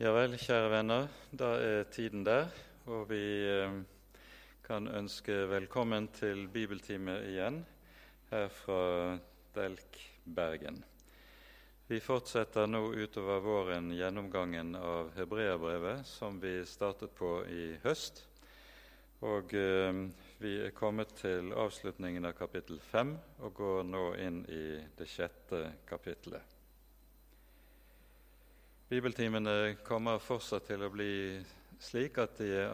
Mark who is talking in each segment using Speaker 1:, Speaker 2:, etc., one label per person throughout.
Speaker 1: Ja vel, kjære venner, da er tiden der, og vi eh, kan ønske velkommen til bibeltime igjen her fra Delk Bergen. Vi fortsetter nå utover våren gjennomgangen av Hebreabrevet, som vi startet på i høst. Og eh, vi er kommet til avslutningen av kapittel fem og går nå inn i det sjette kapittelet. Bibeltimene kommer fortsatt til å bli slik at de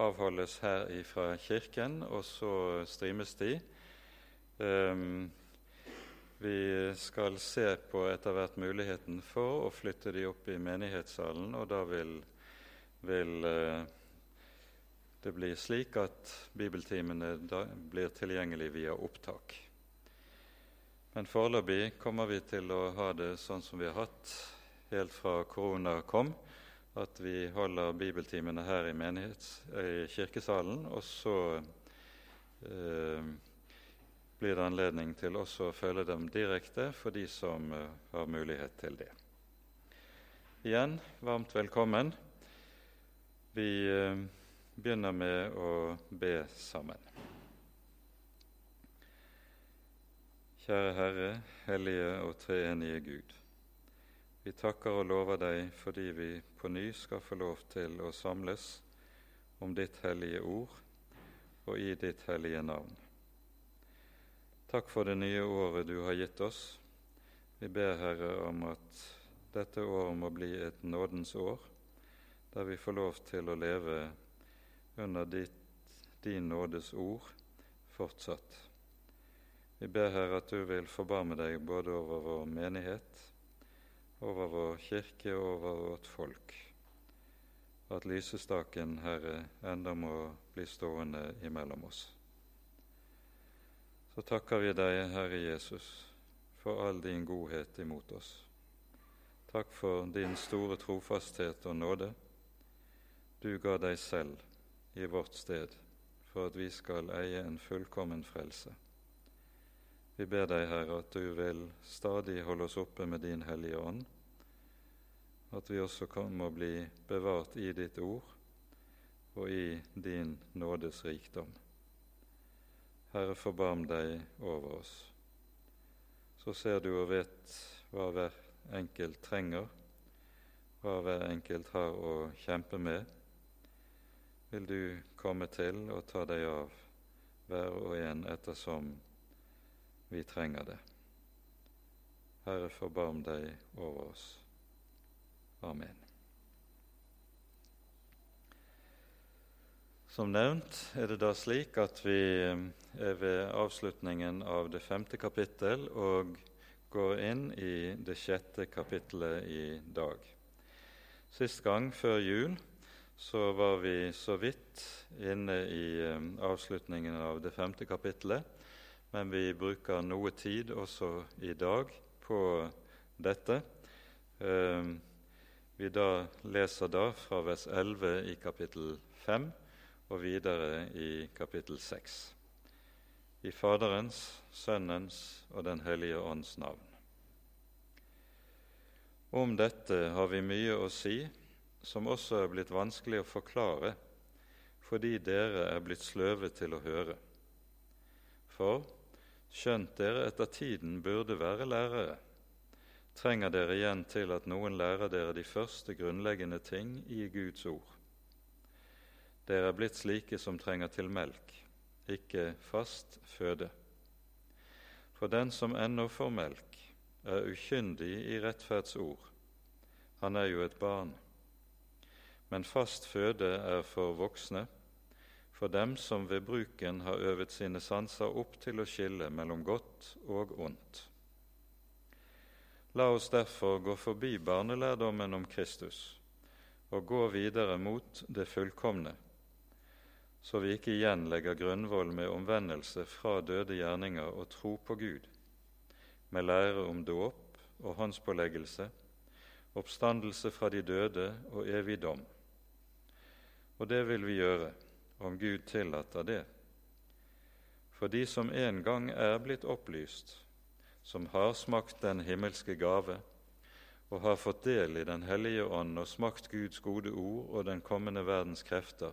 Speaker 1: avholdes her fra Kirken, og så streames de. Um, vi skal se på etter hvert muligheten for å flytte de opp i menighetssalen, og da vil, vil uh, det bli slik at bibeltimene blir tilgjengelig via opptak. Men foreløpig kommer vi til å ha det sånn som vi har hatt helt fra korona kom, at vi holder bibeltimene her i, i kirkesalen. Og så eh, blir det anledning til også å følge dem direkte for de som eh, har mulighet til det. Igjen varmt velkommen. Vi eh, begynner med å be sammen. Kjære Herre, hellige og treenige Gud. Vi takker og lover deg fordi vi på ny skal få lov til å samles om ditt hellige ord og i ditt hellige navn. Takk for det nye året du har gitt oss. Vi ber, Herre, om at dette året må bli et nådens år, der vi får lov til å leve under ditt, din nådes ord fortsatt. Vi ber, Herre, at du vil forbarme deg både over vår menighet over vår kirke og over vårt folk. At lysestaken, Herre, enda må bli stående imellom oss. Så takker vi deg, Herre Jesus, for all din godhet imot oss. Takk for din store trofasthet og nåde. Du ga deg selv i vårt sted for at vi skal eie en fullkommen frelse. Vi ber deg, Herre, at du vil stadig holde oss oppe med din Hellige Ånd, at vi også må bli bevart i ditt ord og i din nådes rikdom. Herre, forbarm deg over oss. Så ser du og vet hva hver enkelt trenger, hva hver enkelt har å kjempe med. Vil du komme til og ta deg av hver og en ettersom vi trenger det. Herre, forbarm deg over oss. Amen. Som nevnt er det da slik at vi eh, er ved avslutningen av det femte kapittel og går inn i det sjette kapittelet i dag. Sist gang, før jul, så var vi så vidt inne i eh, avslutningen av det femte kapittelet men vi bruker noe tid også i dag på dette. Eh, vi da leser da fra vers 11 i kapittel 5 og videre i kapittel 6. I Faderens, Sønnens og Den hellige ånds navn. Om dette har vi mye å si, som også er blitt vanskelig å forklare fordi dere er blitt sløve til å høre. For skjønt dere etter tiden burde være lærere, trenger dere igjen til at noen lærer dere de første grunnleggende ting i Guds ord. Dere er blitt slike som trenger til melk, ikke fast føde. For den som ennå får melk, er ukyndig i rettferdsord. Han er jo et barn. Men fast føde er for voksne, for dem som ved bruken har øvet sine sanser opp til å skille mellom godt og ondt. La oss derfor gå forbi barnelærdommen om Kristus og gå videre mot det fullkomne, så vi ikke igjen legger grunnvoll med omvendelse fra døde gjerninger og tro på Gud, med lære om dåp og håndspåleggelse, oppstandelse fra de døde og evig dom. Og det vil vi gjøre om Gud tillater det. For de som en gang er blitt opplyst, som har smakt den himmelske gave, og har fått del i Den hellige ånd og smakt Guds gode ord og den kommende verdens krefter,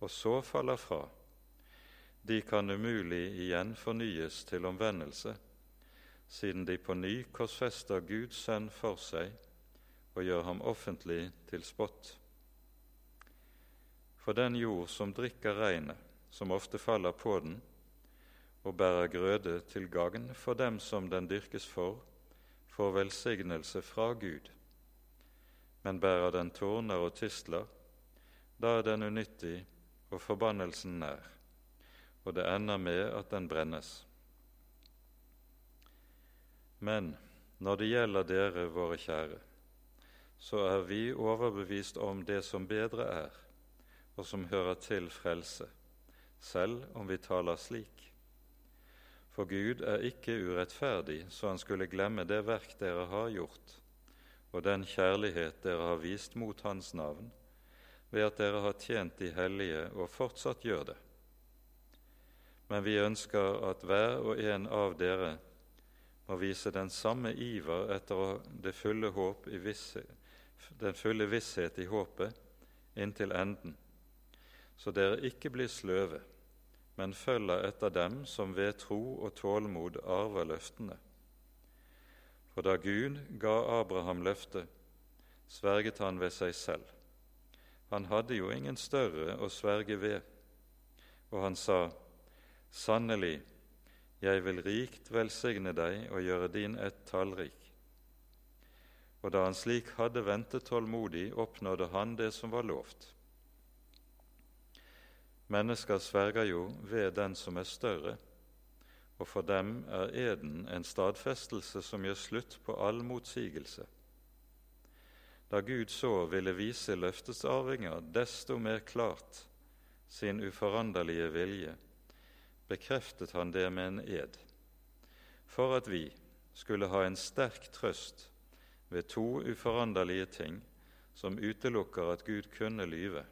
Speaker 1: og så faller fra, de kan umulig igjen fornyes til omvendelse, siden de på ny korsfester Guds sønn for seg og gjør ham offentlig til spott. For den jord som drikker regnet, som ofte faller på den, og bærer grøde til gagn for dem som den dyrkes for, får velsignelse fra Gud. Men bærer den tårner og tistler, da er den unyttig og forbannelsen nær, og det ender med at den brennes. Men når det gjelder dere, våre kjære, så er vi overbevist om det som bedre er, og som hører til frelse, selv om vi taler slik. For Gud er ikke urettferdig, så han skulle glemme det verk dere har gjort, og den kjærlighet dere har vist mot Hans navn, ved at dere har tjent de hellige og fortsatt gjør det. Men vi ønsker at hver og en av dere må vise den samme iver etter det fulle håp i visse, den fulle visshet i håpet inntil enden, så dere ikke blir sløve, men følger etter dem som ved tro og tålmod arver løftene. For da Gud ga Abraham løftet, sverget han ved seg selv. Han hadde jo ingen større å sverge ved, og han sa, Sannelig, jeg vil rikt velsigne deg og gjøre din ett tallrik og da han slik hadde ventet tålmodig, oppnådde han det som var lovt. Mennesker sverger jo ved den som er større, og for dem er eden en stadfestelse som gjør slutt på all motsigelse. Da Gud så ville vise løftets arvinger desto mer klart sin uforanderlige vilje, bekreftet han det med en ed, for at vi skulle ha en sterk trøst ved to uforanderlige ting som utelukker at Gud kunne lyve,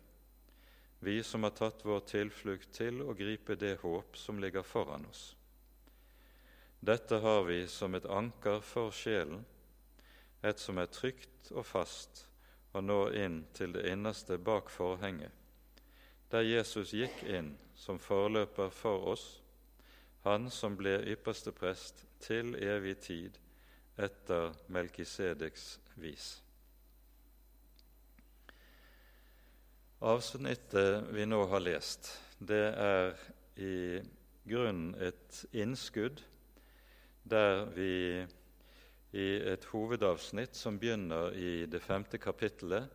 Speaker 1: vi som har tatt vår tilflukt til å gripe det håp som ligger foran oss. Dette har vi som et anker for sjelen, et som er trygt og fast og når inn til det innerste bak forhenget, der Jesus gikk inn som forløper for oss, han som ble ypperste prest til evig tid etter Melkisedeks vis. Avsnittet vi nå har lest, det er i grunnen et innskudd der vi i et hovedavsnitt som begynner i det femte kapittelet,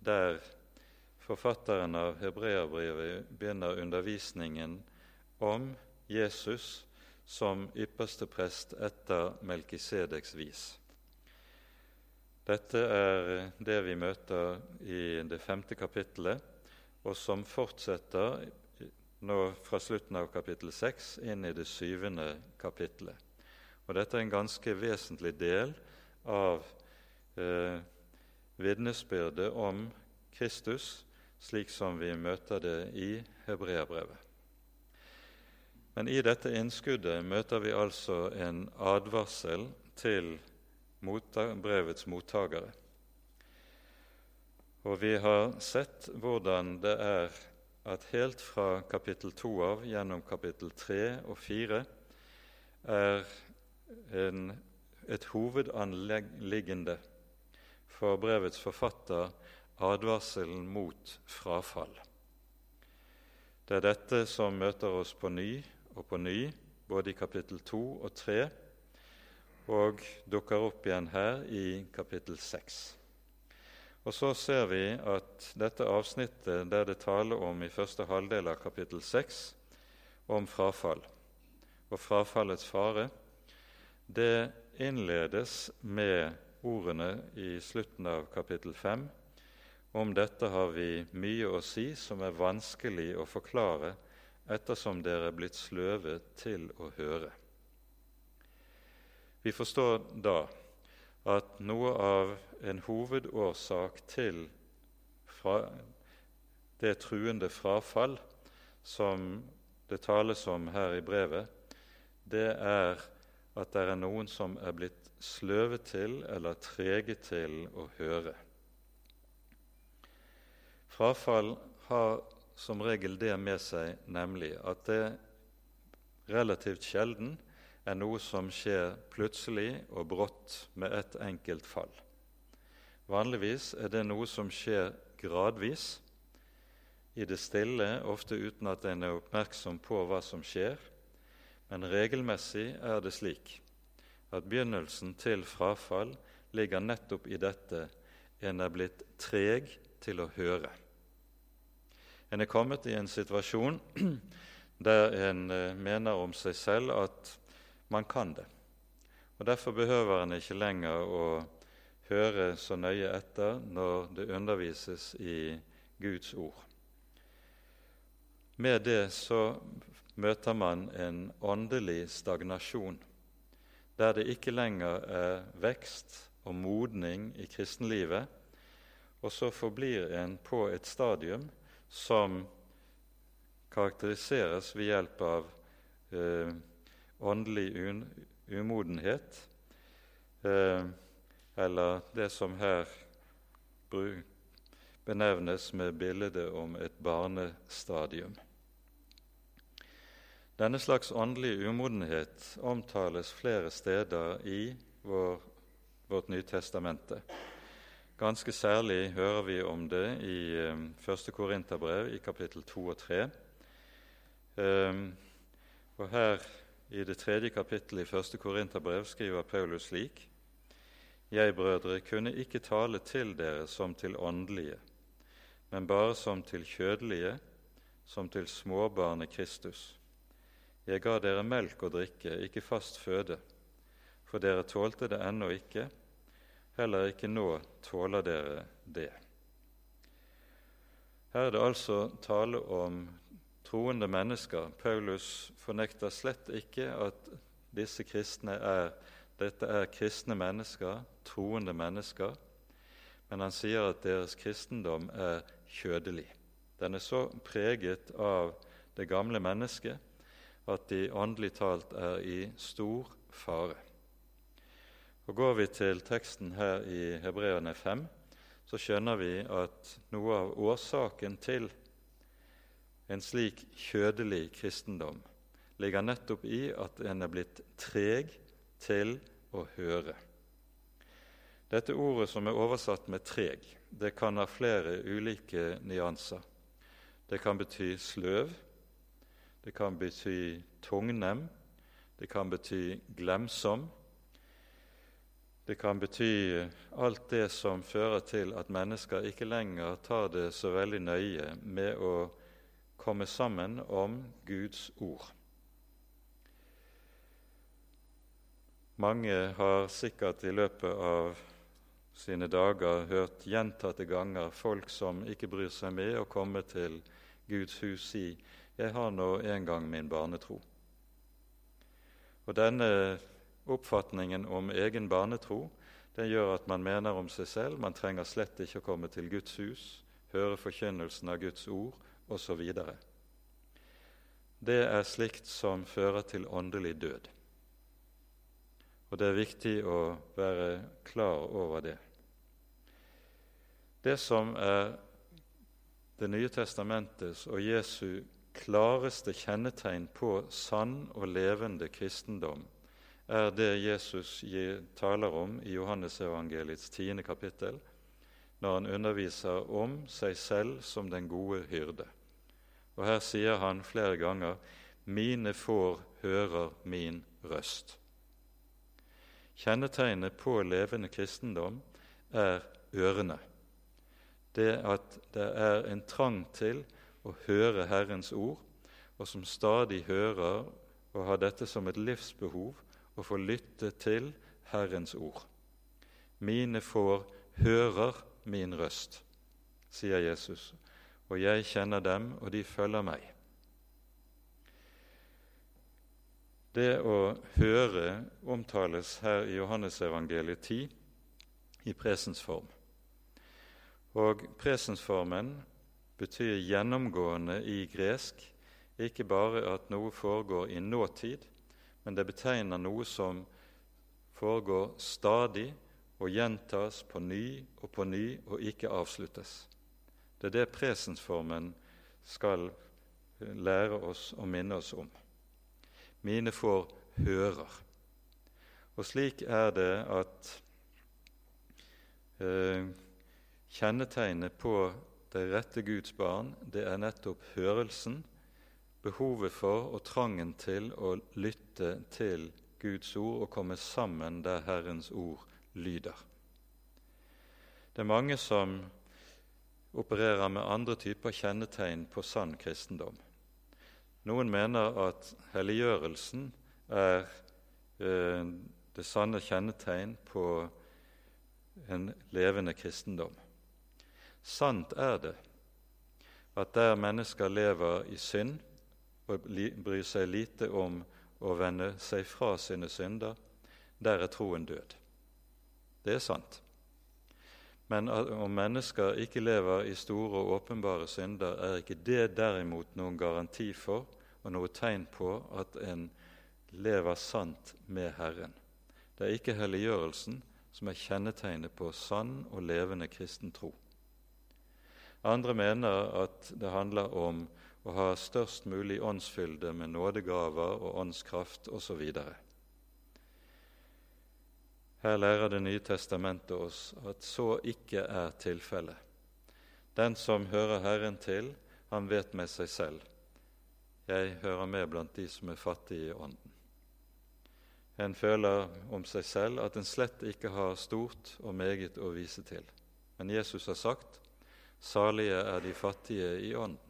Speaker 1: der forfatteren av Hebreabrevet begynner undervisningen om Jesus som ypperste prest etter Melkisedeks vis. Dette er det vi møter i det femte kapittelet, og som fortsetter nå fra slutten av kapittel 6 inn i det syvende kapittelet. Og dette er en ganske vesentlig del av eh, vitnesbyrdet om Kristus, slik som vi møter det i Hebreabrevet. Men i dette innskuddet møter vi altså en advarsel til brevets mottakere. Og vi har sett hvordan det er at helt fra kapittel 2 av gjennom kapittel 3 og 4 er en, et hovedanliggende for brevets forfatter advarselen mot frafall. Det er dette som møter oss på ny og på ny, både i kapittel 2 og 3, og dukker opp igjen her i kapittel 6. Og så ser vi at dette avsnittet der det taler om i første halvdel av kapittel 6 om frafall og frafallets fare, det innledes med ordene i slutten av kapittel 5. Om dette har vi mye å si som er vanskelig å forklare ettersom dere er blitt sløve til å høre. Vi forstår da at noe av en hovedårsak til det truende frafall som det tales om her i brevet, det er at det er noen som er blitt sløve til eller trege til å høre. Frafall har som regel det med seg, nemlig at det relativt sjelden er noe som skjer plutselig og brått med ett enkelt fall. Vanligvis er det noe som skjer gradvis, i det stille, ofte uten at en er oppmerksom på hva som skjer, men regelmessig er det slik at begynnelsen til frafall ligger nettopp i dette en er blitt treg til å høre. En er kommet i en situasjon der en eh, mener om seg selv at man kan det. Og Derfor behøver en ikke lenger å høre så nøye etter når det undervises i Guds ord. Med det så møter man en åndelig stagnasjon, der det ikke lenger er vekst og modning i kristenlivet, og så forblir en på et stadium som karakteriseres ved hjelp av eh, åndelig umodenhet, eh, eller det som her benevnes med bildet om et barnestadium. Denne slags åndelig umodenhet omtales flere steder i vår, vårt Nytestamentet. Ganske særlig hører vi om det i eh, første Korinterbrev i kapittel 2 og 3. Um, og her i det tredje kapittelet i første Korinterbrev skriver Paulus slik.: Jeg, brødre, kunne ikke tale til dere som til åndelige, men bare som til kjødelige, som til småbarnet Kristus. Jeg ga dere melk å drikke, ikke fast føde, for dere tålte det ennå ikke, Heller ikke nå tåler dere det. Her er det altså tale om troende mennesker. Paulus fornekter slett ikke at disse kristne er, dette er kristne mennesker, troende mennesker, men han sier at deres kristendom er kjødelig. Den er så preget av det gamle mennesket at de åndelig talt er i stor fare. Og Går vi til teksten her i Hebreerne 5, så skjønner vi at noe av årsaken til en slik kjødelig kristendom ligger nettopp i at en er blitt treg til å høre. Dette ordet som er oversatt med 'treg', det kan ha flere ulike nyanser. Det kan bety sløv, det kan bety tungnem, det kan bety glemsom, det kan bety alt det som fører til at mennesker ikke lenger tar det så veldig nøye med å komme sammen om Guds ord. Mange har sikkert i løpet av sine dager hørt gjentatte ganger folk som ikke bryr seg med å komme til Guds hus, si 'Jeg har nå en gang min barnetro'. Og denne Oppfatningen om egen barnetro den gjør at man mener om seg selv man trenger slett ikke å komme til Guds hus, høre forkynnelsen av Guds ord osv. Det er slikt som fører til åndelig død. Og det er viktig å være klar over det. Det som er Det nye testamentets og Jesu klareste kjennetegn på sann og levende kristendom, er det Jesus taler om i Johannesevangeliets tiende kapittel, når han underviser om seg selv som den gode hyrde. Og Her sier han flere ganger 'Mine får hører min røst'. Kjennetegnet på levende kristendom er ørene. Det at det er en trang til å høre Herrens ord, og som stadig hører og har dette som et livsbehov, å få lytte til Herrens ord. Mine får hører min røst, sier Jesus, og jeg kjenner dem, og de følger meg. Det å høre omtales her i Johannesevangeliet 10 i presens form. Og presensformen betyr gjennomgående i gresk ikke bare at noe foregår i nåtid, men det betegner noe som foregår stadig og gjentas på ny og på ny og ikke avsluttes. Det er det presensformen skal lære oss og minne oss om. Mine får hører. Og slik er det at eh, kjennetegnet på det rette Guds barn, det er nettopp hørelsen, behovet for og trangen til å lytte til Guds ord og komme sammen der Herrens ord lyder. Det er mange som opererer med andre typer kjennetegn på sann kristendom. Noen mener at helliggjørelsen er eh, det sanne kjennetegn på en levende kristendom. Sant er det at der mennesker lever i synd og bryr seg lite om å vende seg fra sine synder, der er troen død. Det er sant. Men om mennesker ikke lever i store og åpenbare synder, er ikke det derimot noen garanti for og noe tegn på at en lever sant med Herren. Det er ikke helliggjørelsen som er kjennetegnet på sann og levende kristen tro. Andre mener at det handler om å ha størst mulig åndsfylde med nådegaver og åndskraft osv. Her lærer Det nye testamentet oss at så ikke er tilfellet. Den som hører Herren til, han vet med seg selv. Jeg hører med blant de som er fattige i ånden. En føler om seg selv at en slett ikke har stort og meget å vise til. Men Jesus har sagt, salige er de fattige i ånden.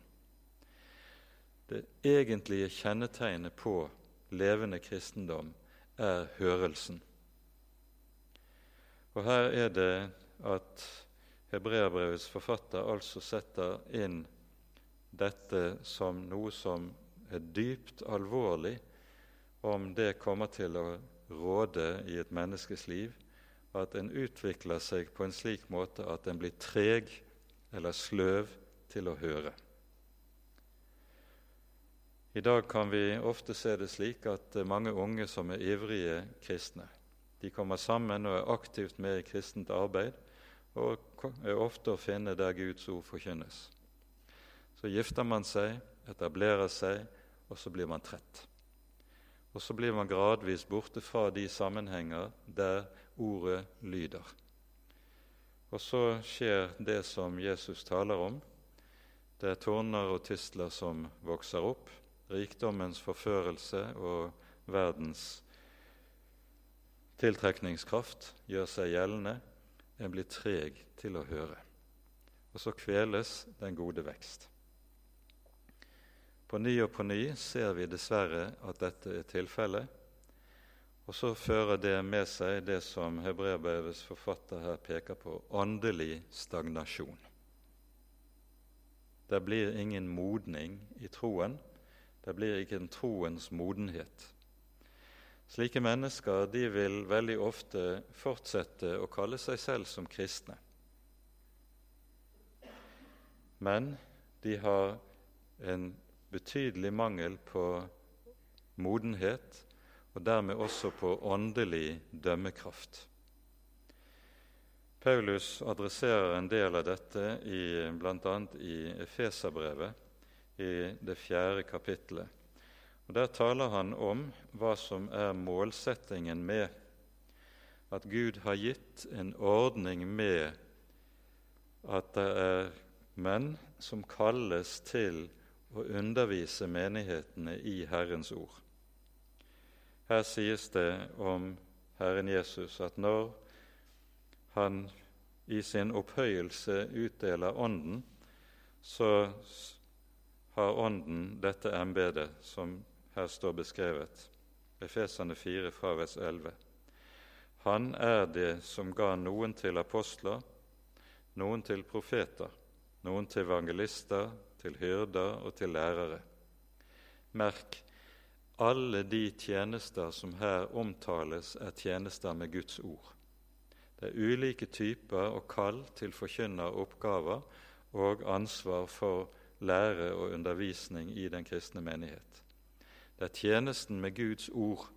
Speaker 1: Det egentlige kjennetegnet på levende kristendom er hørelsen. Og her er det at Hebreabrevets forfatter altså setter inn dette som noe som er dypt alvorlig om det kommer til å råde i et menneskes liv, at en utvikler seg på en slik måte at en blir treg eller sløv til å høre. I dag kan vi ofte se det slik at mange unge som er ivrige kristne. De kommer sammen og er aktivt med i kristent arbeid og er ofte å finne der Guds ord forkynnes. Så gifter man seg, etablerer seg, og så blir man trett. Og så blir man gradvis borte fra de sammenhenger der ordet lyder. Og så skjer det som Jesus taler om. Det er tårner og tistler som vokser opp, rikdommens forførelse og verdens tiltrekningskraft gjør seg gjeldende, en blir treg til å høre. Og så kveles den gode vekst. På ny og på ny ser vi dessverre at dette er tilfellet. Og så fører det med seg det som Hebreabrevets forfatter her peker på åndelig stagnasjon. Det blir ingen modning i troen. Det blir ikke en troens modenhet. Slike mennesker de vil veldig ofte fortsette å kalle seg selv som kristne. Men de har en betydelig mangel på modenhet, og dermed også på åndelig dømmekraft. Paulus adresserer en del av dette bl.a. i Efeserbrevet i det fjerde kapittelet. Og Der taler han om hva som er målsettingen med at Gud har gitt en ordning med at det er menn som kalles til å undervise menighetene i Herrens ord. Her sies det om Herren Jesus at når han i sin opphøyelse utdeler Ånden, så har Ånden dette embetet som her står beskrevet, Efesene 4 fra vers 11. Han er det som ga noen til apostler, noen til profeter, noen til evangelister, til hyrder og til lærere. Merk, alle de tjenester som her omtales, er tjenester med Guds ord. Det er ulike typer og kall til forkynneroppgaver og ansvar for lære og undervisning i den kristne menighet. Det er tjenesten med Guds ord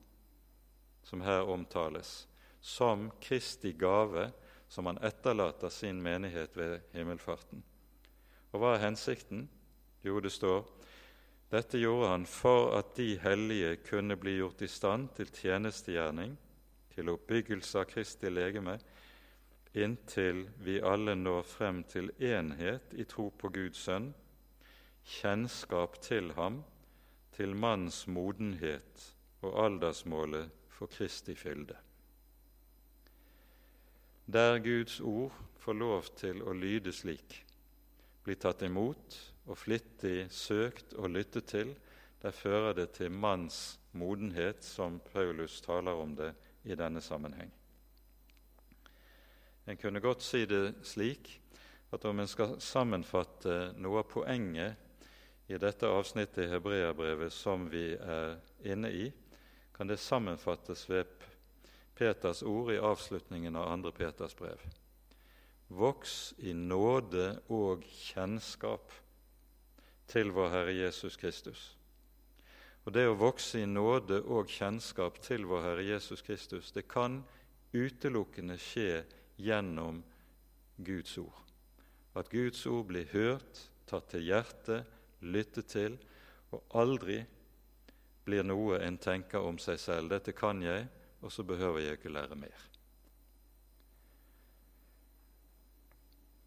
Speaker 1: som her omtales, som Kristi gave som han etterlater sin menighet ved himmelfarten. Og hva er hensikten? Jo, det står dette gjorde han for at de hellige kunne bli gjort i stand til tjenestegjerning, til oppbyggelse av Kristi legeme, inntil vi alle når frem til enhet i tro på Guds sønn, kjennskap til ham, til manns modenhet og aldersmålet for Kristi fylde der Guds ord får lov til å lyde slik, bli tatt imot og flittig søkt og lyttet til, der fører det til manns modenhet, som Paulus taler om det i denne sammenheng. En kunne godt si det slik at om en skal sammenfatte noe av poenget i dette avsnittet i Hebreabrevet som vi er inne i, kan det sammenfattes ved Peters ord i avslutningen av 2. Peters brev. Voks i nåde og kjennskap til vår Herre Jesus Kristus. Og Det å vokse i nåde og kjennskap til vår Herre Jesus Kristus, det kan utelukkende skje gjennom Guds ord. At Guds ord blir hørt, tatt til hjertet, lyttet til, og aldri blir noe en tenker om seg selv. Dette kan jeg, og så behøver jeg ikke lære mer.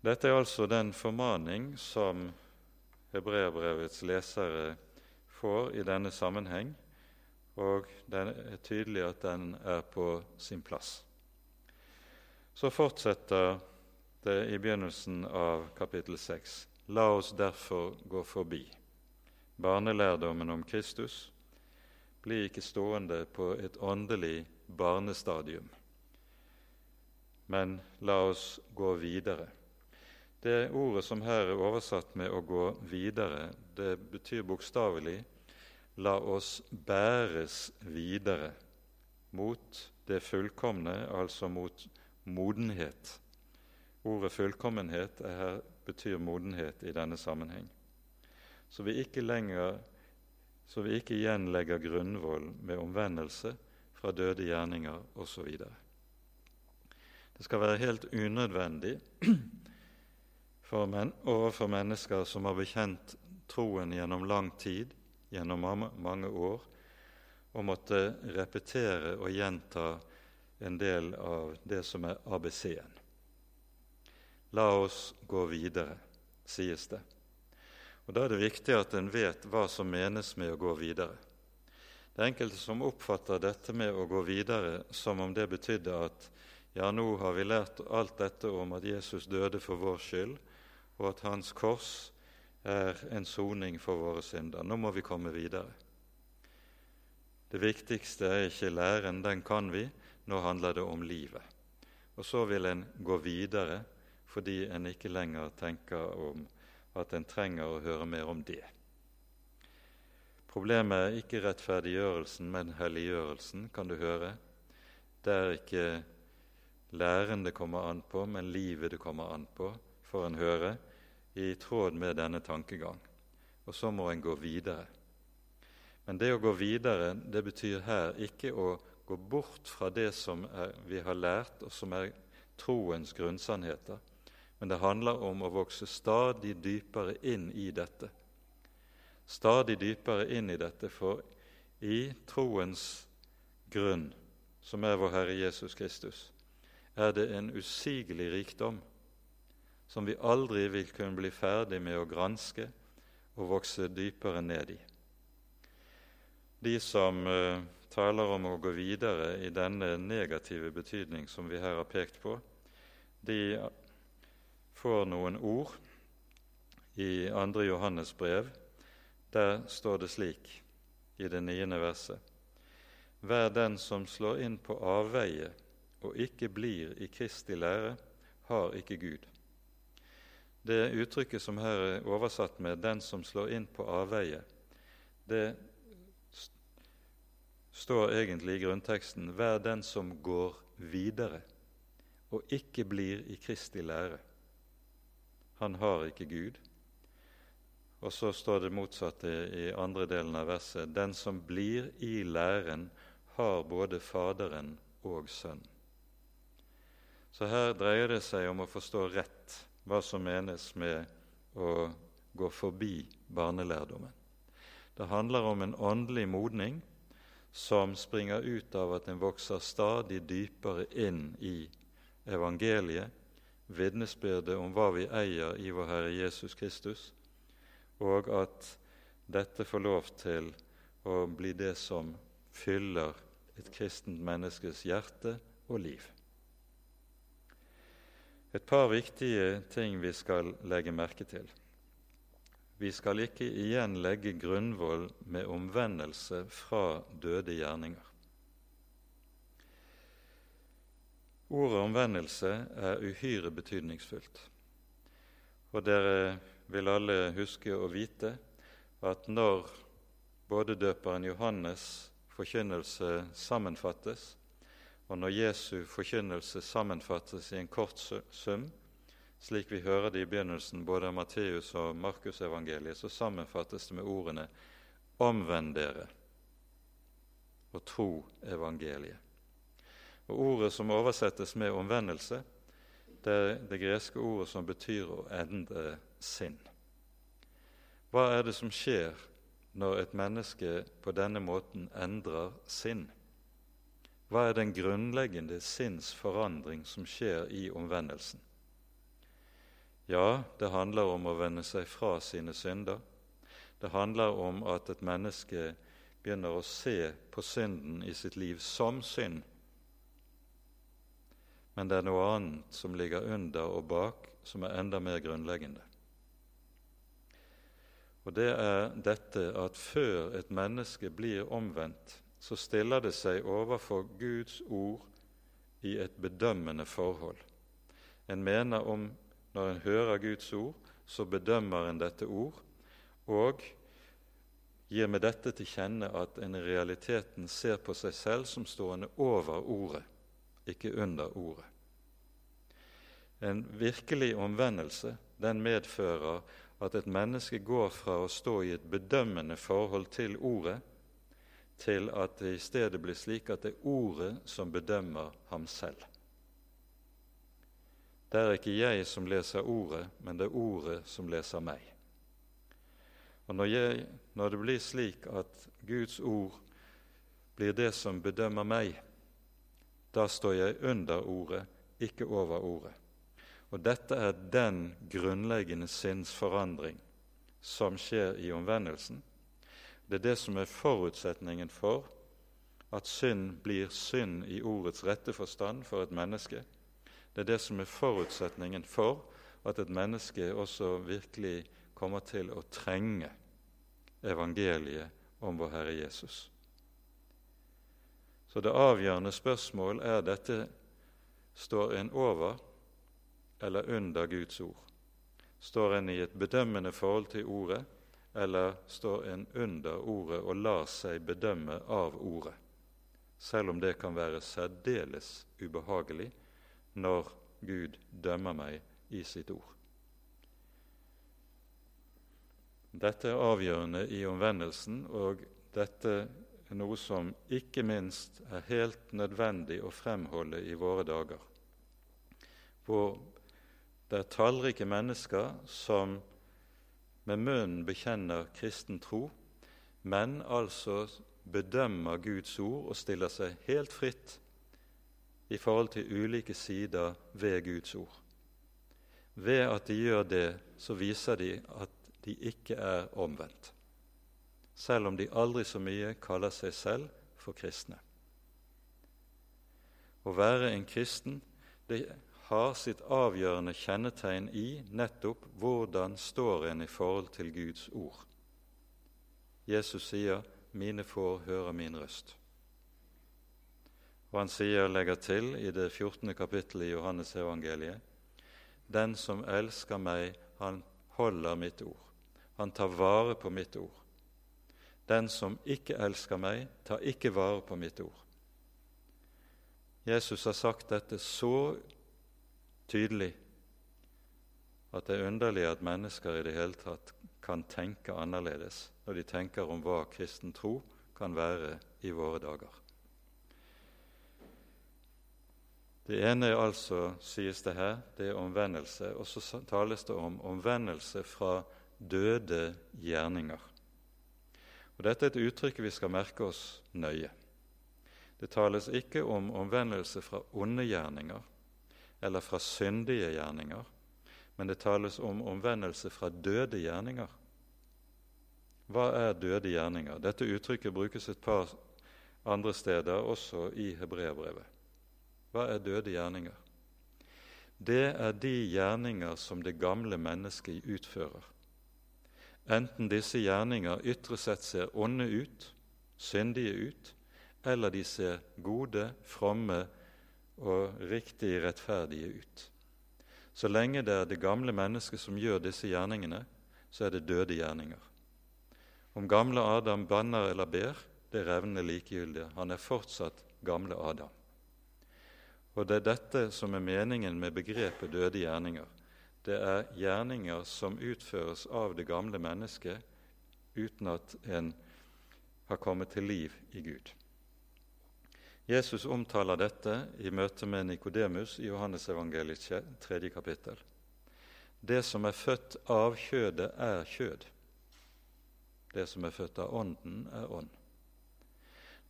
Speaker 1: Dette er altså den formaning som hebreerbrevets lesere får i denne sammenheng, og det er tydelig at den er på sin plass. Så fortsetter det i begynnelsen av kapittel 6. La oss derfor gå forbi barnelærdommen om Kristus. Bli ikke stående på et åndelig barnestadium. Men la oss gå videre. Det ordet som her er oversatt med 'å gå videre', det betyr bokstavelig 'la oss bæres videre' mot det fullkomne, altså mot modenhet. Ordet 'fullkommenhet' er her, betyr modenhet i denne sammenheng. Så vi ikke, lenger, så vi ikke igjen legger grunnvoll med omvendelse, fra døde gjerninger osv. Det skal være helt unødvendig for men, overfor mennesker som har bekjent troen gjennom lang tid, gjennom mange år, å måtte repetere og gjenta en del av det som er ABC-en. La oss gå videre, sies det. Og Da er det viktig at en vet hva som menes med å gå videre. Det er enkelte som oppfatter dette med å gå videre som om det betydde at ja, nå har vi lært alt dette om at Jesus døde for vår skyld, og at hans kors er en soning for våre synder. Nå må vi komme videre. Det viktigste er ikke læren, den kan vi. Nå handler det om livet. Og så vil en gå videre fordi en ikke lenger tenker om at en trenger å høre mer om det. Problemet er ikke rettferdiggjørelsen, men helliggjørelsen, kan du høre. Det er ikke læren det kommer an på, men livet det kommer an på, får en høre, i tråd med denne tankegang. Og så må en gå videre. Men det å gå videre, det betyr her ikke å gå bort fra det som er, vi har lært, og som er troens grunnsannheter. Men det handler om å vokse stadig dypere inn i dette stadig dypere inn i dette, for i troens grunn, som er vår Herre Jesus Kristus, er det en usigelig rikdom som vi aldri vil kunne bli ferdig med å granske og vokse dypere ned i. De som uh, taler om å gå videre i denne negative betydning som vi her har pekt på, de får noen ord i 2. Johannes brev, der står det slik i det niende verset.: Vær den som slår inn på avveie og ikke blir i Kristi lære, har ikke Gud. Det uttrykket som her er oversatt med 'den som slår inn på avveie', det står egentlig i grunnteksten 'vær den som går videre' og ikke blir i Kristi lære. Han har ikke Gud. Og så står det motsatte i andre delen av verset. Den som blir i læren, har både Faderen og Sønn. Så her dreier det seg om å forstå rett hva som menes med å gå forbi barnelærdommen. Det handler om en åndelig modning som springer ut av at en vokser stadig dypere inn i evangeliet, vitnesbyrdet om hva vi eier i vår Herre Jesus Kristus, og at dette får lov til å bli det som fyller et kristent menneskes hjerte og liv. Et par viktige ting vi skal legge merke til. Vi skal ikke igjen legge grunnvoll med omvendelse fra døde gjerninger. Ordet omvendelse er uhyre betydningsfullt. Og dere vil alle huske å vite at når både døperen Johannes' forkynnelse sammenfattes, og når Jesu forkynnelse sammenfattes i en kort sum, slik vi hører det i begynnelsen både av Matteus og Markusevangeliet, så sammenfattes det med ordene 'omvend dere' og 'tro evangeliet'. Og Ordet som oversettes med omvendelse, det er det greske ordet som betyr å endre sinn. Hva er det som skjer når et menneske på denne måten endrer sinn? Hva er den grunnleggende sinnsforandring som skjer i omvendelsen? Ja, det handler om å vende seg fra sine synder. Det handler om at et menneske begynner å se på synden i sitt liv som synd. Men det er noe annet som ligger under og bak, som er enda mer grunnleggende. Og det er dette at før et menneske blir omvendt, så stiller det seg overfor Guds ord i et bedømmende forhold. En mener om når en hører Guds ord, så bedømmer en dette ord, og gir med dette til kjenne at en i realiteten ser på seg selv som stående over ordet, ikke under ordet. En virkelig omvendelse den medfører at et menneske går fra å stå i et bedømmende forhold til ordet til at det i stedet blir slik at det er ordet som bedømmer ham selv. Det er ikke jeg som leser ordet, men det er ordet som leser meg. Og når, jeg, når det blir slik at Guds ord blir det som bedømmer meg, da står jeg under ordet, ikke over ordet. Og dette er den grunnleggende sinnsforandring som skjer i omvendelsen, det er det som er forutsetningen for at synd blir synd i ordets rette forstand for et menneske. Det er det som er forutsetningen for at et menneske også virkelig kommer til å trenge evangeliet om vår Herre Jesus. Så det avgjørende spørsmål er dette står en over eller under Guds ord? Står en i et bedømmende forhold til Ordet, eller står en under ordet og lar seg bedømme av ordet, selv om det kan være særdeles ubehagelig når Gud dømmer meg i sitt ord. Dette er avgjørende i omvendelsen, og dette noe som ikke minst er helt nødvendig å fremholde i våre dager, hvor det er tallrike mennesker som med munnen bekjenner kristen tro, men altså bedømmer Guds ord og stiller seg helt fritt i forhold til ulike sider ved Guds ord. Ved at de gjør det, så viser de at de ikke er omvendt, selv om de aldri så mye kaller seg selv for kristne. Å være en kristen det har sitt avgjørende kjennetegn i nettopp hvordan står en i forhold til Guds ord. Jesus sier 'Mine får høre min røst'. Og han sier, legger til i det 14. kapittelet i Johannes evangeliet, 'Den som elsker meg, han holder mitt ord'. Han tar vare på mitt ord. Den som ikke elsker meg, tar ikke vare på mitt ord. Jesus har sagt dette så tydelig at det er underlig at mennesker i det hele tatt kan tenke annerledes når de tenker om hva kristen tro kan være i våre dager. Det ene er altså, sies det her, det er omvendelse, og så tales det om omvendelse fra døde gjerninger. Og Dette er et uttrykk vi skal merke oss nøye. Det tales ikke om omvendelse fra onde gjerninger eller fra syndige gjerninger, men det tales om omvendelse fra døde gjerninger. Hva er døde gjerninger? Dette uttrykket brukes et par andre steder, også i hebreerbrevet. Hva er døde gjerninger? Det er de gjerninger som det gamle mennesket utfører. Enten disse gjerninger ytre sett ser onde ut, syndige ut, eller de ser gode, fromme og riktig rettferdige ut. Så lenge det er det gamle mennesket som gjør disse gjerningene, så er det døde gjerninger. Om gamle Adam banner eller ber, det revner likegyldig. Han er fortsatt gamle Adam. Og det er dette som er meningen med begrepet døde gjerninger. Det er gjerninger som utføres av det gamle mennesket uten at en har kommet til liv i Gud. Jesus omtaler dette i møte med Nikodemus i Johannesevangeliet tredje kapittel. Det som er født av kjødet, er kjød. Det som er født av Ånden, er ånd.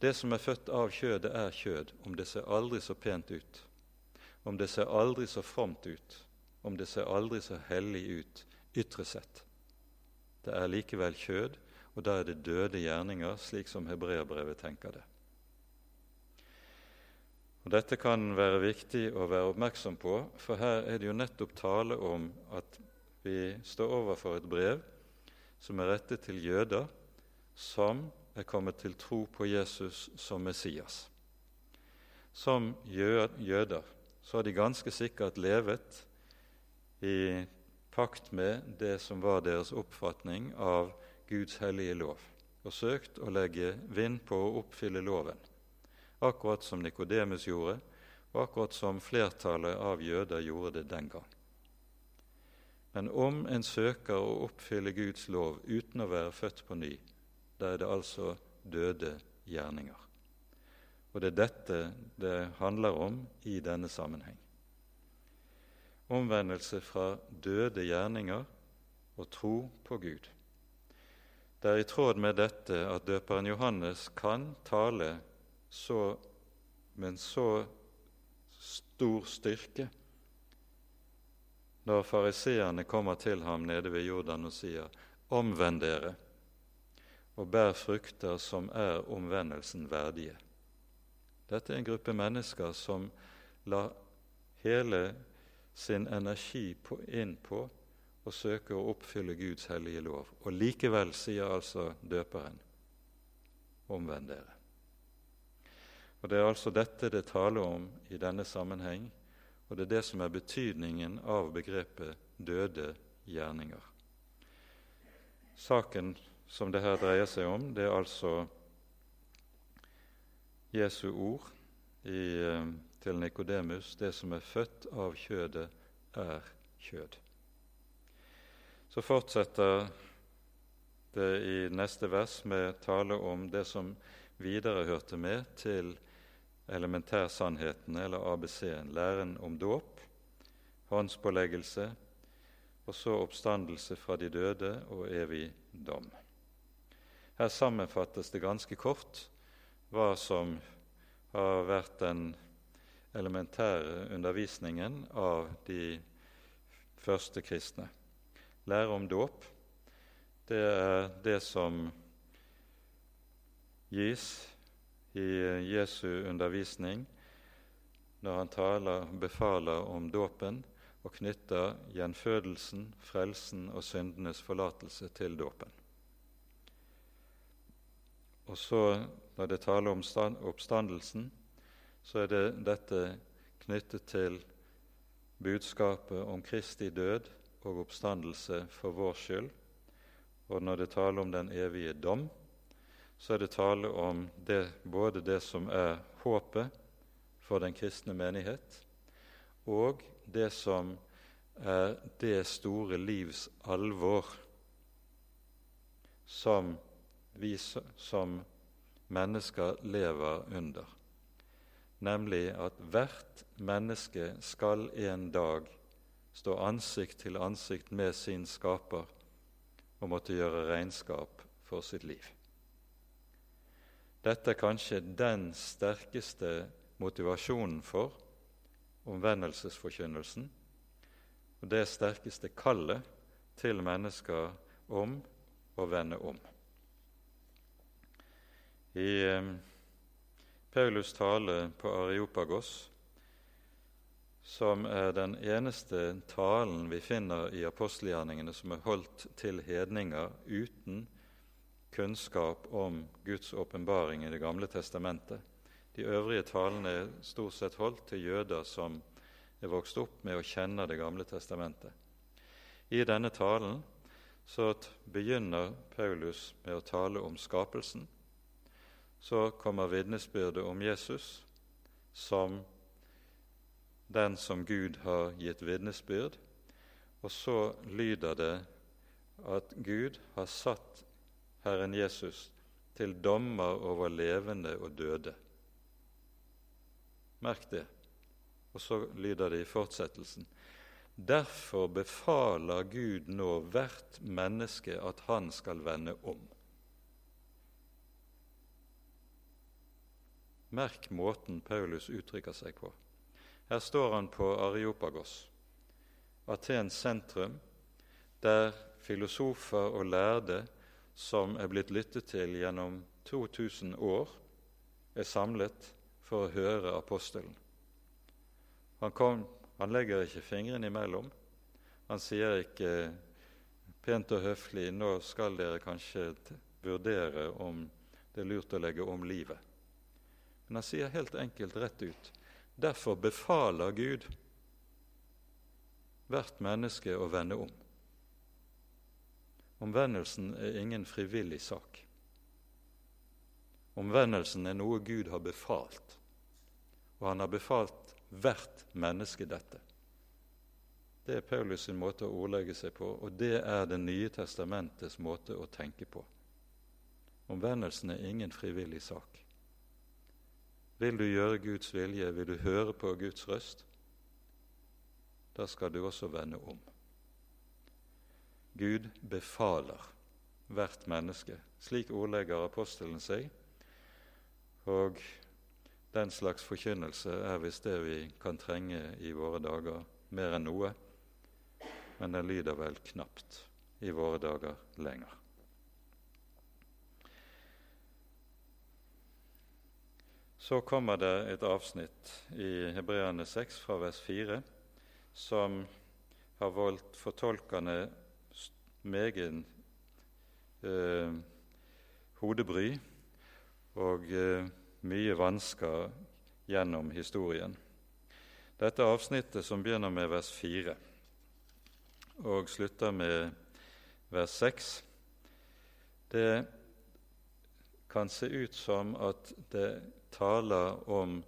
Speaker 1: Det som er født av kjødet, er kjød, om det ser aldri så pent ut, om det ser aldri så fromt ut, om det ser aldri så hellig ut ytre sett. Det er likevel kjød, og da er det døde gjerninger, slik som hebreerbrevet tenker det. Og Dette kan være viktig å være oppmerksom på, for her er det jo nettopp tale om at vi står overfor et brev som er rettet til jøder som er kommet til tro på Jesus som Messias. Som jøder så har de ganske sikkert levet i pakt med det som var deres oppfatning av Guds hellige lov, og søkt å legge vind på å oppfylle loven akkurat som Nikodemus gjorde, og akkurat som flertallet av jøder gjorde det den gang. Men om en søker å oppfylle Guds lov uten å være født på ny, da er det altså døde gjerninger. Og det er dette det handler om i denne sammenheng. Omvendelse fra døde gjerninger og tro på Gud. Det er i tråd med dette at døperen Johannes kan tale så, med så stor styrke når fariseerne kommer til ham nede ved Jordan og sier:" Omvend dere og bær frukter som er omvendelsen verdige. Dette er en gruppe mennesker som la hele sin energi på, inn på å søke å oppfylle Guds hellige lov. Og likevel sier altså døperen omvend dere. Og Det er altså dette det taler om i denne sammenheng, og det er det som er betydningen av begrepet døde gjerninger. Saken som det her dreier seg om, det er altså Jesu ord i, eh, til Nikodemus det som er født av kjødet, er kjød. Så fortsetter det i neste vers med tale om det som videre hørte med til elementærsannhetene, eller ABC-en, læren om dåp, håndspåleggelse, og så oppstandelse fra de døde og evig dom. Her sammenfattes det ganske kort hva som har vært den elementære undervisningen av de første kristne. Lære om dåp, det er det som gis i Jesu undervisning når han taler, befaler om dåpen og knytter gjenfødelsen, frelsen og syndenes forlatelse til dåpen. Og så, når det taler om oppstandelsen, så er det dette knyttet til budskapet om Kristi død og oppstandelse for vår skyld. Og når det taler om den evige dom, så er det tale om det, både det som er håpet for den kristne menighet, og det som er det store livs alvor som vi som mennesker lever under. Nemlig at hvert menneske skal en dag stå ansikt til ansikt med sin skaper og måtte gjøre regnskap for sitt liv. Dette er kanskje den sterkeste motivasjonen for omvendelsesforkynnelsen, og det sterkeste kallet til mennesker om å vende om. I eh, Paulus' tale på Areopagos som er den eneste talen vi finner i apostelgjerningene som er holdt til hedninger uten kunnskap om Guds åpenbaring i Det gamle testamentet. De øvrige talene er stort sett holdt til jøder som er vokst opp med å kjenne Det gamle testamentet. I denne talen så begynner Paulus med å tale om skapelsen. Så kommer vitnesbyrdet om Jesus som den som Gud har gitt vitnesbyrd. Og så lyder det at Gud har satt Herren Jesus til dommer over levende og døde. Merk det. Og så lyder det i fortsettelsen. Derfor befaler Gud nå hvert menneske at han skal vende om. Merk måten Paulus uttrykker seg på. Her står han på Areopagos, Atens sentrum, der filosofer og lærde som er blitt lyttet til gjennom 2000 år, er samlet for å høre apostelen. Han, kom, han legger ikke fingrene imellom. Han sier ikke pent og høflig 'Nå skal dere kanskje vurdere om det er lurt å legge om livet'. Men han sier helt enkelt rett ut Derfor befaler Gud hvert menneske å vende om. Omvendelsen er ingen frivillig sak. Omvendelsen er noe Gud har befalt, og han har befalt hvert menneske dette. Det er Paulus' sin måte å ordlegge seg på, og det er Det nye testamentets måte å tenke på. Omvendelsen er ingen frivillig sak. Vil du gjøre Guds vilje, vil du høre på Guds røst, da skal du også vende om. Gud befaler hvert menneske. Slik ordlegger apostelen seg. Og den slags forkynnelse er visst det vi kan trenge i våre dager mer enn noe, men den lyder vel knapt i våre dager lenger. Så kommer det et avsnitt i Hebreane 6 fra vers 4 som har voldt fortolkerne megen eh, hodebry og eh, mye vansker gjennom historien. Dette avsnittet som begynner med vers 4 og slutter med vers 6, det kan se ut som at det taler om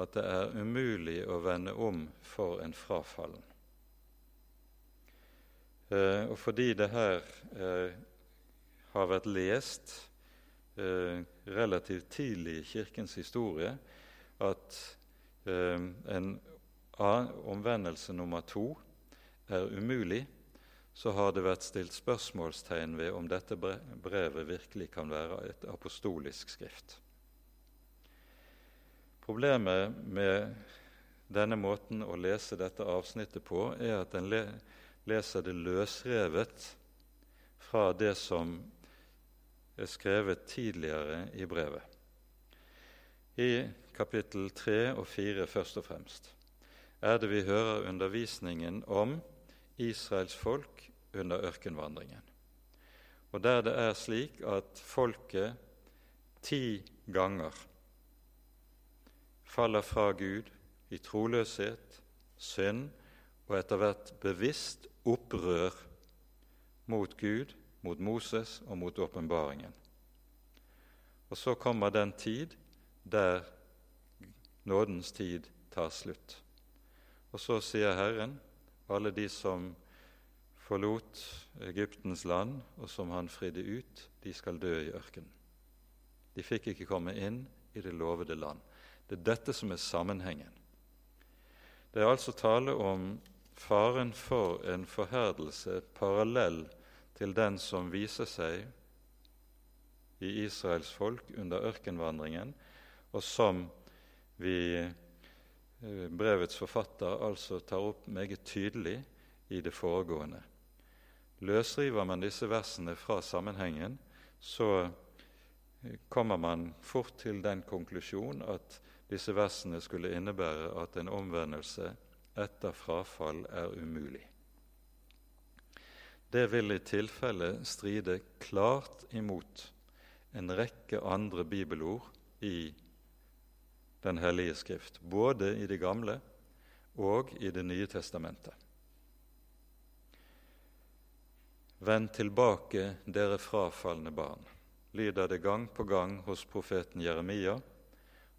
Speaker 1: at det er umulig å vende om for en frafallen. Eh, og fordi det her eh, har vært lest eh, relativt tidlig i Kirkens historie at en omvendelse nummer to er umulig, så har det vært stilt spørsmålstegn ved om dette brevet virkelig kan være et apostolisk skrift. Problemet med denne måten å lese dette avsnittet på er at en leser det løsrevet fra det som er skrevet tidligere i brevet. I kapittel 3 og 4 først og fremst er det vi hører undervisningen om Israels folk under ørkenvandringen. Og der det er slik at folket ti ganger faller fra Gud i troløshet, synd og etter hvert bevisst opprør mot Gud, mot Moses og mot åpenbaringen. Og så kommer den tid der nådens tid tar slutt. Og så sier Herren, alle de som forlot Egyptens land, og som han fridde ut, de skal dø i ørkenen. De fikk ikke komme inn i det lovede land. Det er dette som er sammenhengen. Det er altså tale om faren for en forherdelse parallell til den som viser seg i Israels folk under ørkenvandringen, og som vi eh, brevets forfatter altså tar opp meget tydelig i det foregående. Løsriver man disse versene fra sammenhengen, så eh, kommer man fort til den konklusjon at disse versene skulle innebære at en omvendelse etter frafall er umulig. Det vil i tilfelle stride klart imot en rekke andre bibelord i Den hellige skrift, både i Det gamle og i Det nye testamentet. Vend tilbake, dere frafalne barn, lyder det gang på gang hos profeten Jeremia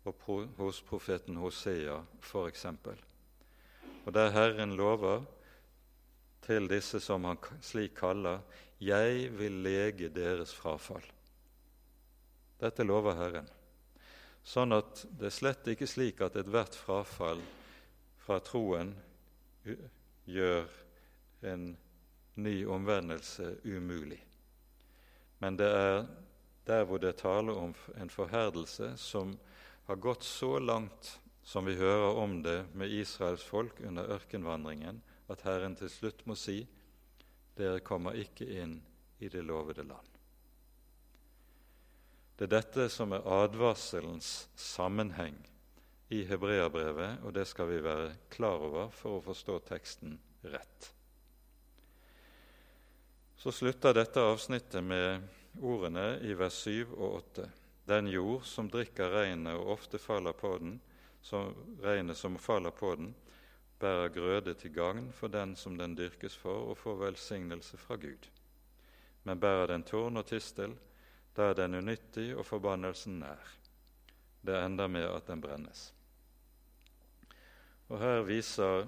Speaker 1: og hos profeten Hosea f.eks. Og der Herren lover til disse som han slik kaller 'Jeg vil lege deres frafall'. Dette lover Herren. Sånn at det er slett ikke slik at ethvert frafall fra troen gjør en ny omvendelse umulig. Men det er der hvor det taler om en forherdelse som har gått så langt som vi hører om det med Israels folk under ørkenvandringen, at Herren til slutt må si:" Dere kommer ikke inn i det lovede land. Det er dette som er advarselens sammenheng i hebreabrevet, og det skal vi være klar over for å forstå teksten rett. Så slutter dette avsnittet med ordene i vers 7 og 8. Den jord som drikker regnet og ofte faller på den, som regnet som faller på den, bærer grøde til gagn for den som den dyrkes for, og får velsignelse fra Gud. Men bærer den tårn og tistel, da er den unyttig og forbannelsen nær. Det ender med at den brennes. Og Her viser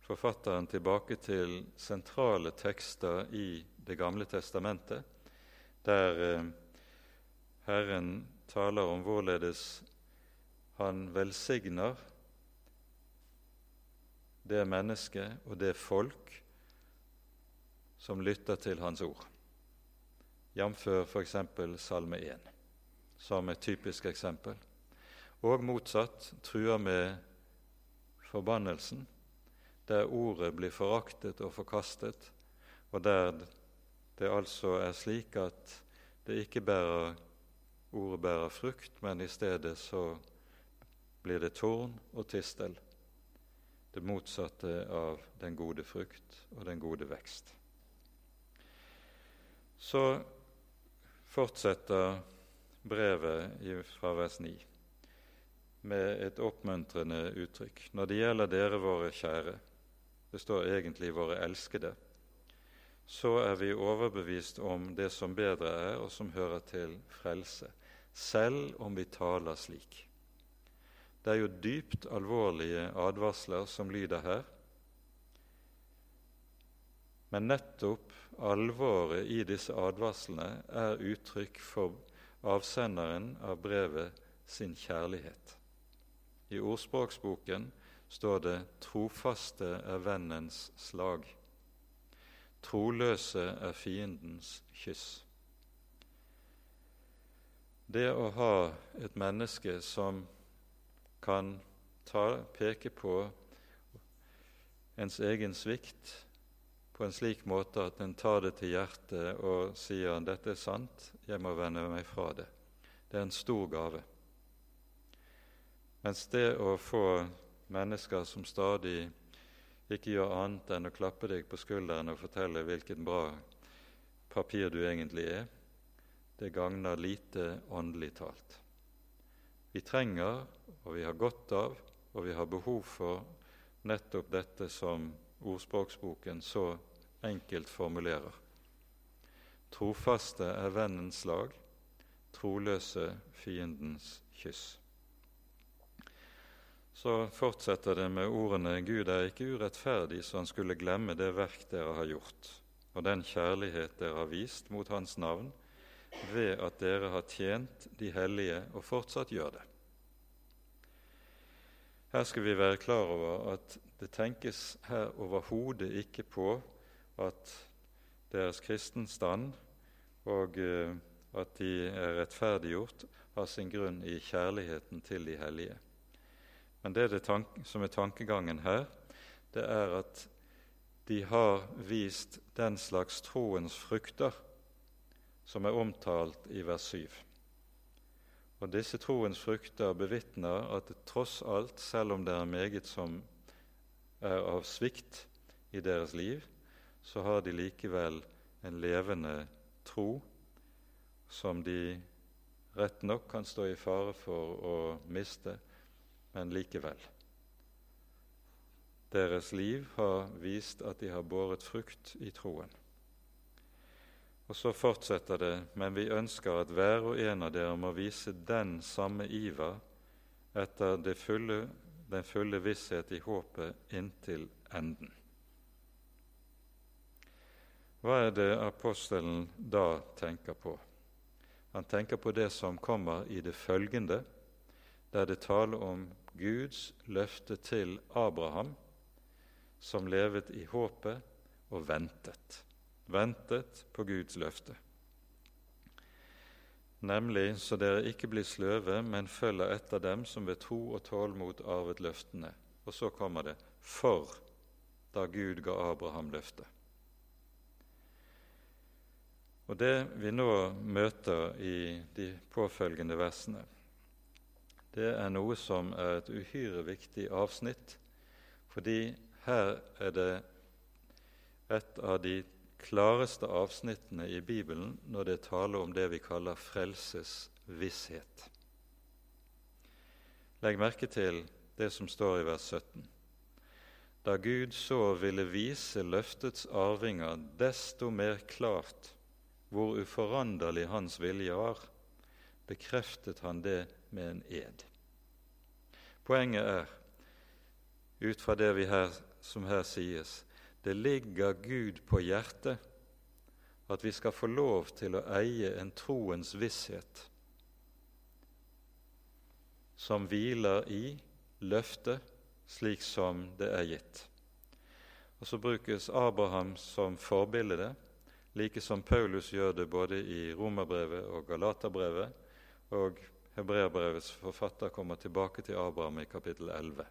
Speaker 1: forfatteren tilbake til sentrale tekster i Det gamle testamentet, der eh, Herren taler om hvorledes han velsigner det mennesket og det folk som lytter til hans ord, jf. f.eks. Salme 1, som et typisk eksempel. Og motsatt truer med forbannelsen, der ordet blir foraktet og forkastet, og der det altså er slik at det ikke bærer ordet bærer frukt, men i stedet så blir det tårn og tistel, det motsatte av den gode frukt og den gode vekst. Så fortsetter brevet fra vers 9 med et oppmuntrende uttrykk. Når det gjelder dere, våre kjære, det står egentlig 'våre elskede', så er vi overbevist om det som bedre er, og som hører til frelse, selv om vi taler slik. Det er jo dypt alvorlige advarsler som lyder her. Men nettopp alvoret i disse advarslene er uttrykk for avsenderen av brevet sin kjærlighet. I ordspråksboken står det 'trofaste er vennens slag'. Troløse er fiendens kyss. Det å ha et menneske som kan ta, peke på ens egen svikt på en slik måte at en tar det til hjertet og sier 'dette er sant, jeg må vende meg fra det'. Det er en stor gave. Mens det å få mennesker som stadig ikke gjør annet enn å klappe deg på skulderen og fortelle hvilket bra papir du egentlig er, det gagner lite åndelig talt. Vi trenger, og vi har godt av, og vi har behov for nettopp dette som ordspråksboken så enkelt formulerer. Trofaste er vennens lag, troløse fiendens kyss. Så fortsetter det med ordene Gud er ikke urettferdig, så han skulle glemme det verk dere har gjort, og den kjærlighet dere har vist mot Hans navn, ved at dere har tjent de hellige og fortsatt gjør det. Her skal vi være klar over at det tenkes her overhodet ikke på at deres kristenstand og eh, at de er rettferdiggjort, har sin grunn i kjærligheten til de hellige. Men det, det som er tankegangen her, det er at de har vist den slags troens frukter som er omtalt i vers 7. Og disse troens frukter bevitner at tross alt, selv om det er meget som er av svikt i deres liv, så har de likevel en levende tro som de rett nok kan stå i fare for å miste, men likevel. Deres liv har vist at de har båret frukt i troen. Og så fortsetter det, men vi ønsker at hver og en av dere må vise den samme iver etter fulle, den fulle visshet i håpet inntil enden. Hva er det apostelen da tenker på? Han tenker på det som kommer i det følgende, der det taler om Guds løfte til Abraham, som levet i håpet og ventet ventet på Guds løfte. Nemlig så dere ikke blir sløve, men følger etter dem som ved tro og tålmod arvet løftene. Og så kommer det for da Gud ga Abraham løftet. Og Det vi nå møter i de påfølgende versene, det er noe som er et uhyre viktig avsnitt, fordi her er det et av de klareste avsnittene i Bibelen når det taler om det vi kaller frelsesvisshet. Legg merke til det som står i vers 17. Da Gud så ville vise løftets arvinger desto mer klart hvor uforanderlig hans vilje var, bekreftet han det med en ed. Poenget er, ut fra det her, som her sies, det ligger Gud på hjertet at vi skal få lov til å eie en troens visshet som hviler i løftet slik som det er gitt. Og Så brukes Abraham som forbilde, like som Paulus gjør det både i Romerbrevet og Galaterbrevet, og Hebreerbrevets forfatter kommer tilbake til Abraham i kapittel 11.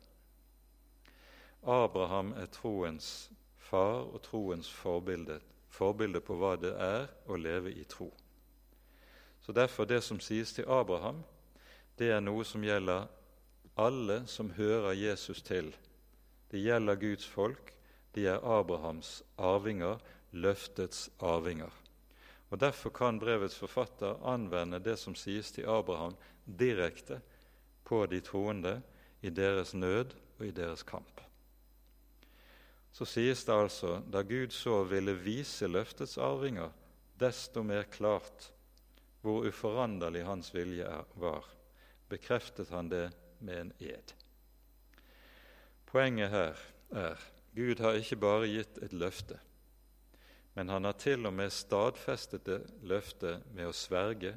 Speaker 1: Abraham er troens far og troens forbilde, forbilde på hva det er å leve i tro. Så Derfor det som sies til Abraham, det er noe som gjelder alle som hører Jesus til. Det gjelder Guds folk, de er Abrahams arvinger, løftets arvinger. Og Derfor kan brevets forfatter anvende det som sies til Abraham, direkte på de troende i deres nød og i deres kamp så sies det altså da Gud så ville vise løftets arvinger desto mer klart hvor uforanderlig hans vilje var, bekreftet han det med en ed. Poenget her er Gud har ikke bare gitt et løfte, men han har til og med stadfestet det løftet med å sverge,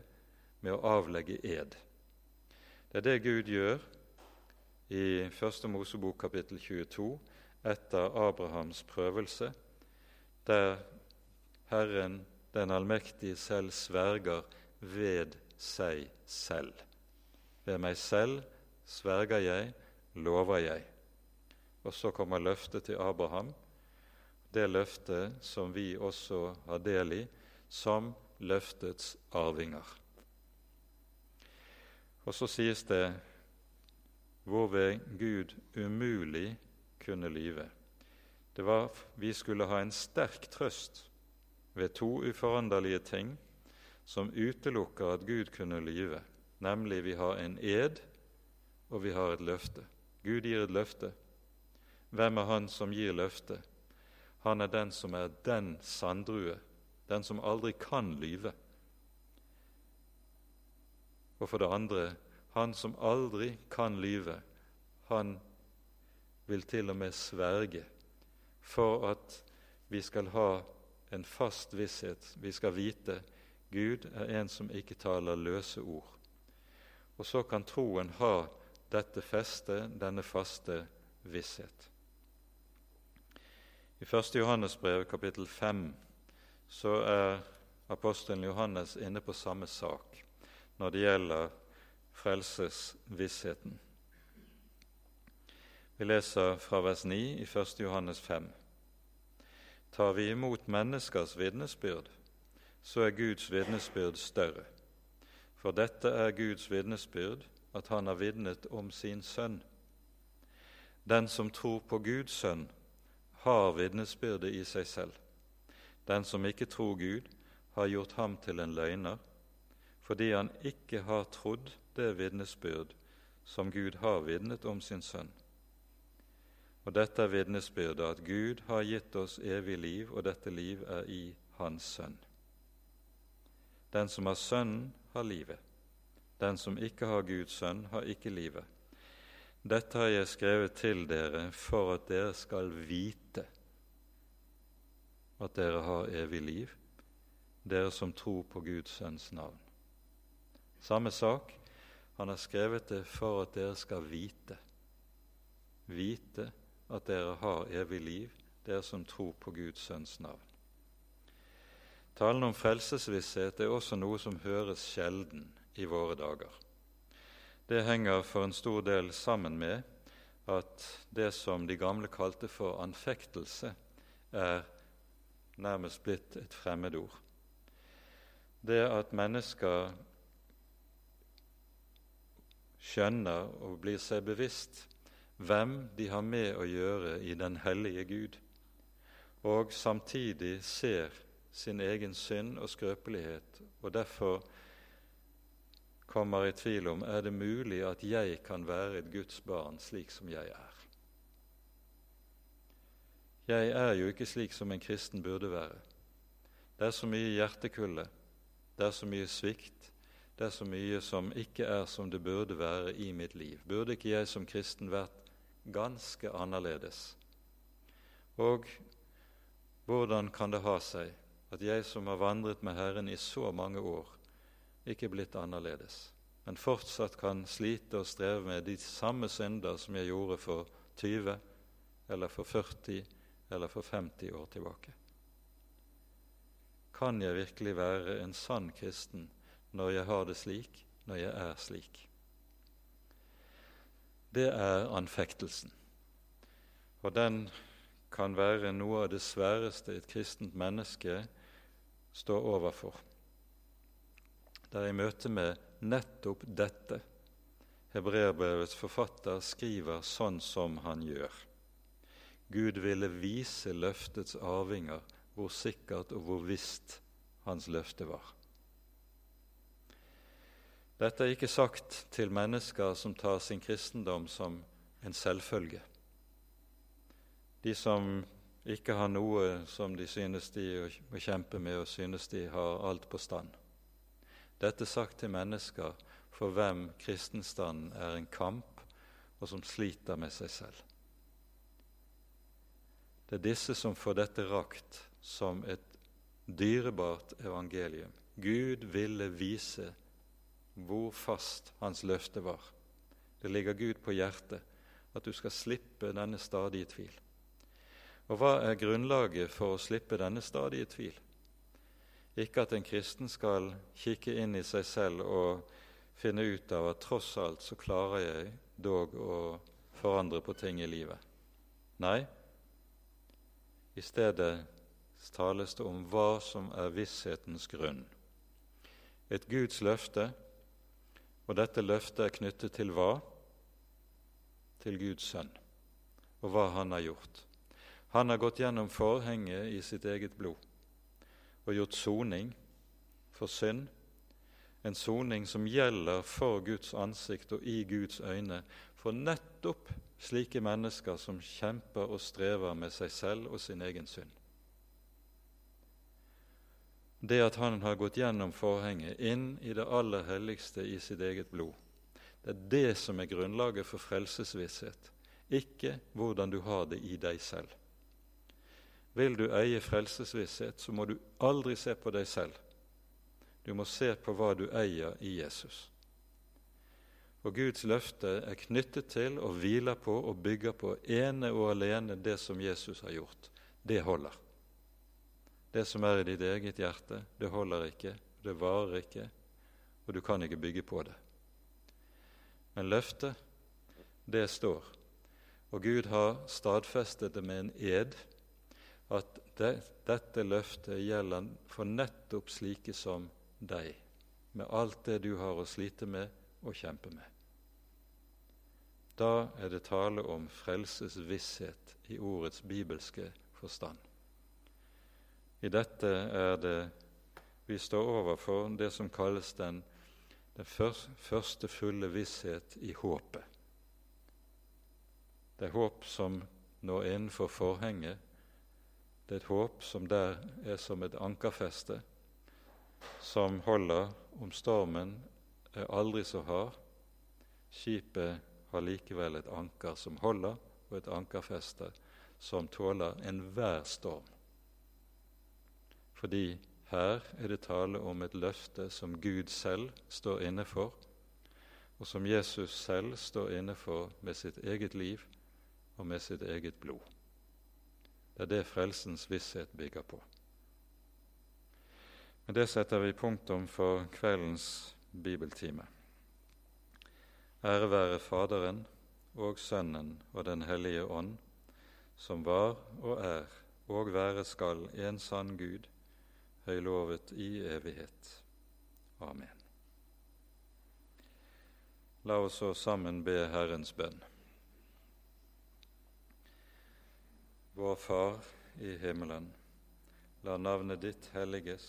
Speaker 1: med å avlegge ed. Det er det Gud gjør i 1. Mosebok kapittel 22 etter Abrahams prøvelse, der Herren den allmektige selv sverger ved seg selv. Ved meg selv sverger jeg, lover jeg. Og så kommer løftet til Abraham, det løftet som vi også har del i, som løftets arvinger. Og så sies det hvorved Gud umulig kunne lyve. Det var vi skulle ha en sterk trøst ved to uforanderlige ting som utelukker at Gud kunne lyve, nemlig vi har en ed, og vi har et løfte. Gud gir et løfte. Hvem er han som gir løftet? Han er den som er den sanddrue, den som aldri kan lyve. Og for det andre, han som aldri kan lyve, han vil til og med sverge for at vi skal ha en fast visshet. Vi skal vite Gud er en som ikke taler løse ord. Og så kan troen ha dette festet, denne faste visshet. I 1. Johannes brev, kapittel 5, så er apostelen Johannes inne på samme sak når det gjelder frelsesvissheten. Vi leser fra vers 9 i 1. Johannes 5. Tar vi imot menneskers vitnesbyrd, så er Guds vitnesbyrd større. For dette er Guds vitnesbyrd, at Han har vitnet om sin Sønn. Den som tror på Guds Sønn, har vitnesbyrdet i seg selv. Den som ikke tror Gud, har gjort ham til en løgner, fordi han ikke har trodd det vitnesbyrd som Gud har vitnet om sin Sønn. Og dette er vitnesbyrdet at Gud har gitt oss evig liv, og dette liv er i Hans Sønn. Den som har Sønnen, har livet. Den som ikke har Guds Sønn, har ikke livet. Dette har jeg skrevet til dere for at dere skal vite at dere har evig liv, dere som tror på Guds Sønns navn. Samme sak. Han har skrevet det for at dere skal vite. Vite at dere har evig liv, dere som tror på Guds Sønns navn. Talen om frelsesvisshet er også noe som høres sjelden i våre dager. Det henger for en stor del sammen med at det som de gamle kalte for anfektelse, er nærmest blitt et fremmedord. Det at mennesker skjønner og blir seg bevisst hvem de har med å gjøre i den hellige Gud, og samtidig ser sin egen synd og skrøpelighet, og derfor kommer i tvil om er det mulig at jeg kan være et Guds barn slik som jeg er. Jeg er jo ikke slik som en kristen burde være. Det er så mye hjertekulde, det er så mye svikt, det er så mye som ikke er som det burde være i mitt liv. Burde ikke jeg som kristen vært ganske annerledes. Og hvordan kan det ha seg at jeg som har vandret med Herren i så mange år, ikke blitt annerledes, men fortsatt kan slite og streve med de samme synder som jeg gjorde for 20 eller for 40 eller for 50 år tilbake? Kan jeg virkelig være en sann kristen når jeg har det slik, når jeg er slik? Det er anfektelsen. Og den kan være noe av det sværeste et kristent menneske står overfor. Det er i møte med nettopp dette hebreerbrevets forfatter skriver sånn som han gjør. Gud ville vise løftets arvinger hvor sikkert og hvor visst hans løfte var. Dette er ikke sagt til mennesker som tar sin kristendom som en selvfølge. De som ikke har noe som de synes de må kjempe med, og synes de har alt på stand. Dette er sagt til mennesker for hvem kristenstanden er en kamp, og som sliter med seg selv. Det er disse som får dette rakt som et dyrebart evangelium. Gud ville vise hvor fast hans løfte var. Det ligger Gud på hjertet at du skal slippe denne stadige tvil. Og hva er grunnlaget for å slippe denne stadige tvil? Ikke at en kristen skal kikke inn i seg selv og finne ut av at tross alt så klarer jeg dog å forandre på ting i livet. Nei, i stedet tales det om hva som er visshetens grunn. Et Guds løfte og dette løftet er knyttet til hva? Til Guds sønn og hva han har gjort. Han har gått gjennom forhenget i sitt eget blod og gjort soning for synd, en soning som gjelder for Guds ansikt og i Guds øyne, for nettopp slike mennesker som kjemper og strever med seg selv og sin egen synd det at han har gått gjennom forhenget, inn i det aller helligste i sitt eget blod. Det er det som er grunnlaget for frelsesvisshet, ikke hvordan du har det i deg selv. Vil du eie frelsesvisshet, så må du aldri se på deg selv. Du må se på hva du eier i Jesus. Og Guds løfte er knyttet til og hviler på og bygger på ene og alene det som Jesus har gjort. Det holder. Det som er i ditt eget hjerte, det holder ikke, det varer ikke, og du kan ikke bygge på det. Men løftet, det står. Og Gud har stadfestet det med en ed, at det, dette løftet gjelder for nettopp slike som deg, med alt det du har å slite med og kjempe med. Da er det tale om frelsesvisshet i ordets bibelske forstand. I dette er det vi står overfor det som kalles den, den første fulle visshet i håpet. Det er håp som når innenfor forhenget. Det er et håp som der er som et ankerfeste, som holder om stormen er aldri så hard. Skipet har likevel et anker som holder, og et ankerfeste som tåler enhver storm. Fordi her er det tale om et løfte som Gud selv står inne for, og som Jesus selv står inne for med sitt eget liv og med sitt eget blod. Det er det frelsens visshet bygger på. Med det setter vi punktum for kveldens bibeltime. Ære være Faderen og Sønnen og Den hellige ånd, som var og er og være skal en sann Gud, høylovet i evighet. Amen. La oss så sammen be Herrens bønn. Vår Far i himmelen. La navnet ditt helliges.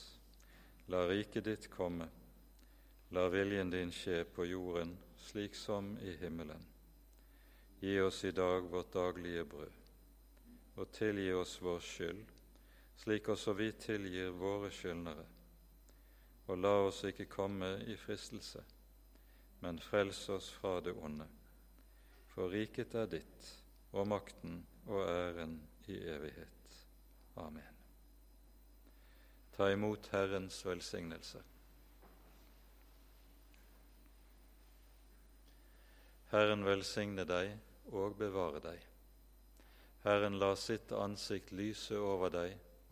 Speaker 1: La riket ditt komme. La viljen din skje på jorden slik som i himmelen. Gi oss i dag vårt daglige brød, og tilgi oss vår skyld, slik også vi tilgir våre skyldnere. Og la oss ikke komme i fristelse, men frels oss fra det onde. For riket er ditt, og makten og æren i evighet. Amen. Ta imot Herrens velsignelse. Herren velsigne deg og bevare deg. Herren la sitt ansikt lyse over deg